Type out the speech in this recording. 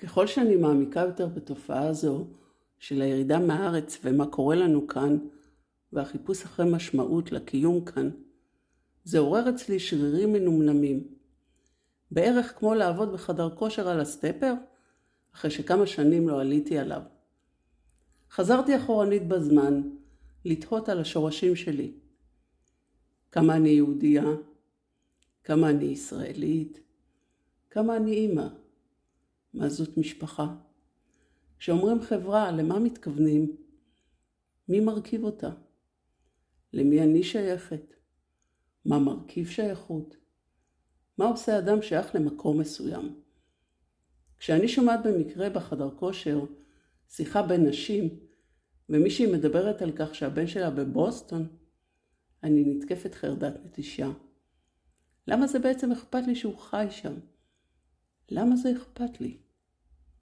ככל שאני מעמיקה יותר בתופעה הזו של הירידה מהארץ ומה קורה לנו כאן, והחיפוש אחרי משמעות לקיום כאן, זה עורר אצלי שרירים מנומנמים. בערך כמו לעבוד בחדר כושר על הסטפר, אחרי שכמה שנים לא עליתי עליו. חזרתי אחורנית בזמן, לתהות על השורשים שלי. כמה אני יהודייה, כמה אני ישראלית, כמה אני אימא, מה זאת משפחה. כשאומרים חברה, למה מתכוונים? מי מרכיב אותה? למי אני שייכת? מה מרכיב שייכות? מה עושה אדם שייך למקום מסוים? כשאני שומעת במקרה בחדר כושר שיחה בין נשים, ומישהי מדברת על כך שהבן שלה בבוסטון, אני נתקפת חרדת נטישה. למה זה בעצם אכפת לי שהוא חי שם? למה זה אכפת לי?